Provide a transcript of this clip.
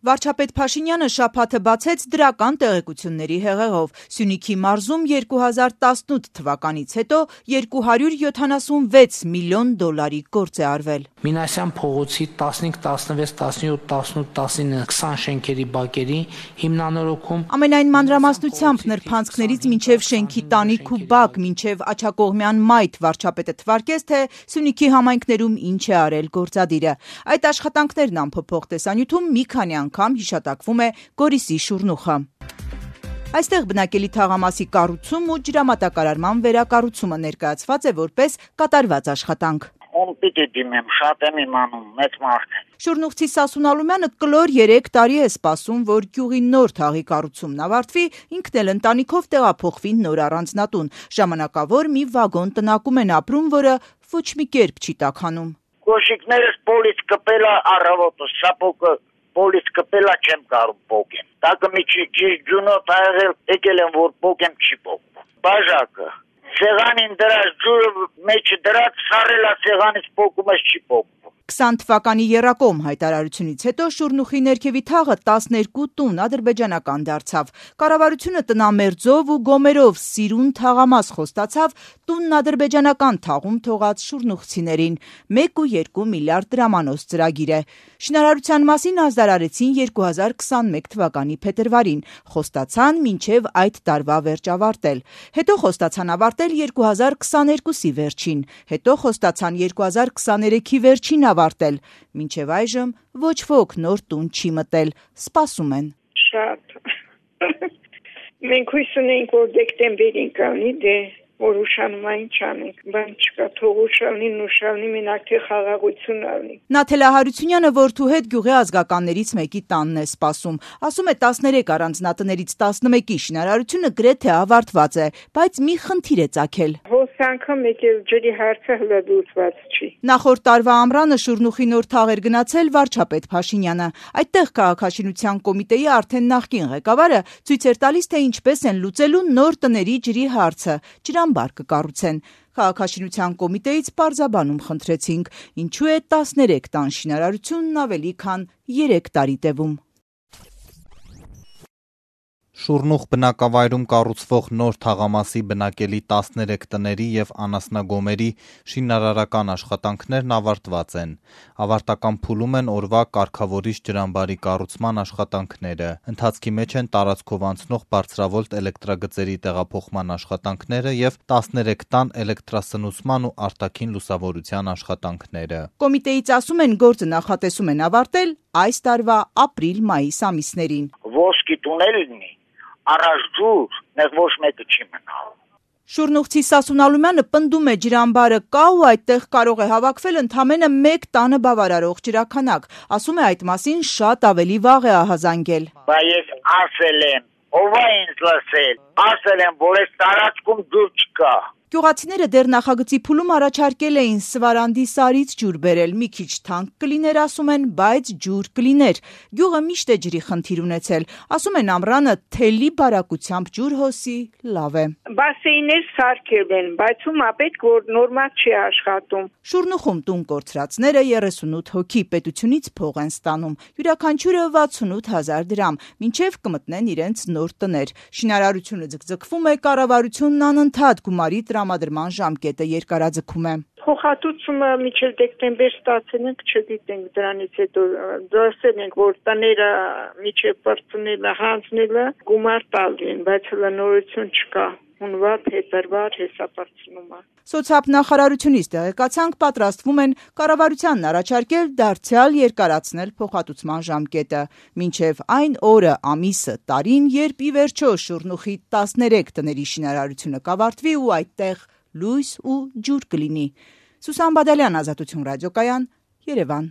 Վարչապետ Փաշինյանը շաբաթը բացեց դրական տեղեկությունների հեղեղով։ Սյունիքի մարզում 2018 թվականից հետո 276 միլիոն դոլարի գործ է արվել։ Մինասյան փողոցի 15, 16, 17, 18, 19, 20 շենքերի բակերի հիմնանորոգում Ամենայն մանրամասնությամբ նրբանցքներից մինչև շենքի տանիք ու բակ, մինչև Աչակողմյան մայթ վարչապետը թվարկեց, թե Սյունիքի համայնքներում ինչ է արել գործադիրը։ Այդ աշխատանքներն ամփոփող տեսանյութում մի քանի անգամ հիշատակվում է Գորիսի շուրնուխը։ Այստեղ բնակելի թաղամասի կառուցում ու ջրամատակարարման վերակառուցումը ներկայացված է որպես կատարված աշխատանք։ Ում պիտի դիմեմ, շատ եմ իմանում, մեծ մարդ է։ Շուրնուղցի Սասուն Ալումյանը կլոր 3 տարի է սպասում, որ գյուղի նոր թաղի կառուցումն ավարտվի, ինքն էլ ընտանիքով տեղափոխվի նոր առանձնատուն։ Ժամանակավոր մի վագոն տնակում են ապրում, որը ոչ մի կերպ չի տականում։ Կոշիկներս պոլից կպելա առավոտը, սապոկը պոլից կպելա չեմ կարող փոկեմ։ չի ճիշտ ջունոտ ա եղել, եկել եմ որ փոկեմ չի փոկում։ Բաժակը Սեղանին դրած ջուրը մեջը դրած սարելա սեղանից փոկում ես չի փոկում։ 20 թվականի Երակոմ հայտարարությունից հետո Շուրնուխի ներքևի թաղը 12 տուն ադրբեջանական դարձավ։ Կառավարությունը տնամերձով ու գոմերով սիրուն թաղամաս խոստացավ տունն ադրբեջանական թաղում թողած շուրնուխցիներին 1.2 միլիարդ դրամանոց ծրագիր է։ Շինարարության մասին ազդարարեցին 2021 թվականի փետրվարին, խոստացան մինչև այդ տարվա վերջ ավարտել։ Հետո խոստացան ավարտել 2022-ի վերջին, հետո խոստացան 2023-ի վերջին ավարտել։ Մինչև այժմ ոչ ոք նոր տուն չի մտել, սպասում են։ Շատ։ Մենք հույս ունենք, որ դեկտեմբերին կանի, դե որ ուշանում այն չանենք, բան չկա, թող ուշալնին, ուշալնի մենակ թե խաղաղություն ալնի։ Նաթելա Հարությունյանը որդու հետ գյուղի ազգականներից մեկի տանն է սպասում։ Ասում է 13 առանձնատներից 11-ի շինարարությունը գրեթե ավարտված է, բայց մի խնդիր է ցակել։ Հոսանքը մեկ էլ ջրի հարցը հլադուցված չի։ Նախորդ տարվա ամռանը Շուրնուխի նոր թաղ էր գնացել վարչապետ Փաշինյանը։ Այդտեղ քաղաքաշինության կոմիտեի արդեն նախկին ղեկավարը ցույց էր տալիս, թե ինչպես են լուծելու նոր տների ջրի հարցը։ Ջրամբար կկառուցեն։ Քաղաքաշինության կոմիտեից պարզաբանում խնդրեցինք, ինչու է 13 տան շինարարությունն ավելի քան 3 տարի տևում։ Շուրնուխ բնակավայրում կառուցվող նոր թաղամասի բնակելի 13 տների եւ անասնագոմերի շինարարական աշխատանքներն ավարտված են։ Ավարտական փուլում են օրվա կարգավորիչ ջրամբարի կառուցման աշխատանքները։ Ընթացքի մեջ են տարածքով անցնող բարձրավոլտ էլեկտրագծերի տեղափոխման աշխատանքները եւ 13 տան էլեկտրասնուցման ու արտաքին լուսավորության աշխատանքները։ Կոմիտեից ասում են գործը նախատեսում են ավարտել այս տարվա ապրիլ-մայիս ամիսներին։ Ոսկի տունել լինի, առաջ ջուր, նեղ ոչ մեկը չի մնալ։ Շուրնուղցի Սասուն Ալումյանը պնդում է ջրամբարը կա ու այդտեղ կարող է հավաքվել ընդամենը 1 տանը բավարարող ջրաքանակ։ Ասում է այդ մասին շատ ավելի վաղ է ահազանգել։ Բա ես ասել եմ, ով է ինձ լսել։ Ասել եմ, որ այս տարածքում ջուր չկա։ Գյուղացիները դեռ նախագծի փուլում առաջարկել էին Սվարանդի սարից ջուր բերել, մի քիչ թանկ կլիներ, ասում են, բայց ջուր կլիներ։ Գյուղը միշտ է ջրի խնդիր ունեցել։ Ասում են ամռանը թելի բարակությամբ ջուր հոսի լավ է։ Բասեյներ սարքել են, բայց ում ապետ որ նորմալ չի աշխատում։ Շուրնուխում տուն կորցրածները 38 հոգի պետությունից փող են ստանում։ Յուրաքանչյուրը 68000 դրամ, ինչև կմտնեն իրենց նոր տներ։ Շինարարությունը ձգձգվում է, կառավարությունն անընդհատ գումարի տրամադրման ժամկետը երկարաձգում է։ Փոխհատուցումը միջև դեկտեմբեր ստացել ենք, չգիտենք դրանից հետո դրսել ենք, որ տները միջև բրցնելը, հանձնելը գումար տալու են, բայց հələ նորություն չկա հունվար, փետրվար հեսապարծնումը։ Սոցիալ նախարարությունից տեղեկացանք պատրաստվում են կառավարությանն առաջարկել դարձյալ երկարացնել փոխհատուցման ժամկետը, մինչև այն օրը, ամիսը, տարին, երբ ի վերջո Շուրնուխի 13 տների շինարարությունը կավարտվի ու այդտեղ լույս ու ջուր կլինի։ Սուսան Բադալյան, Ազատություն ռադիոկայան, Երևան։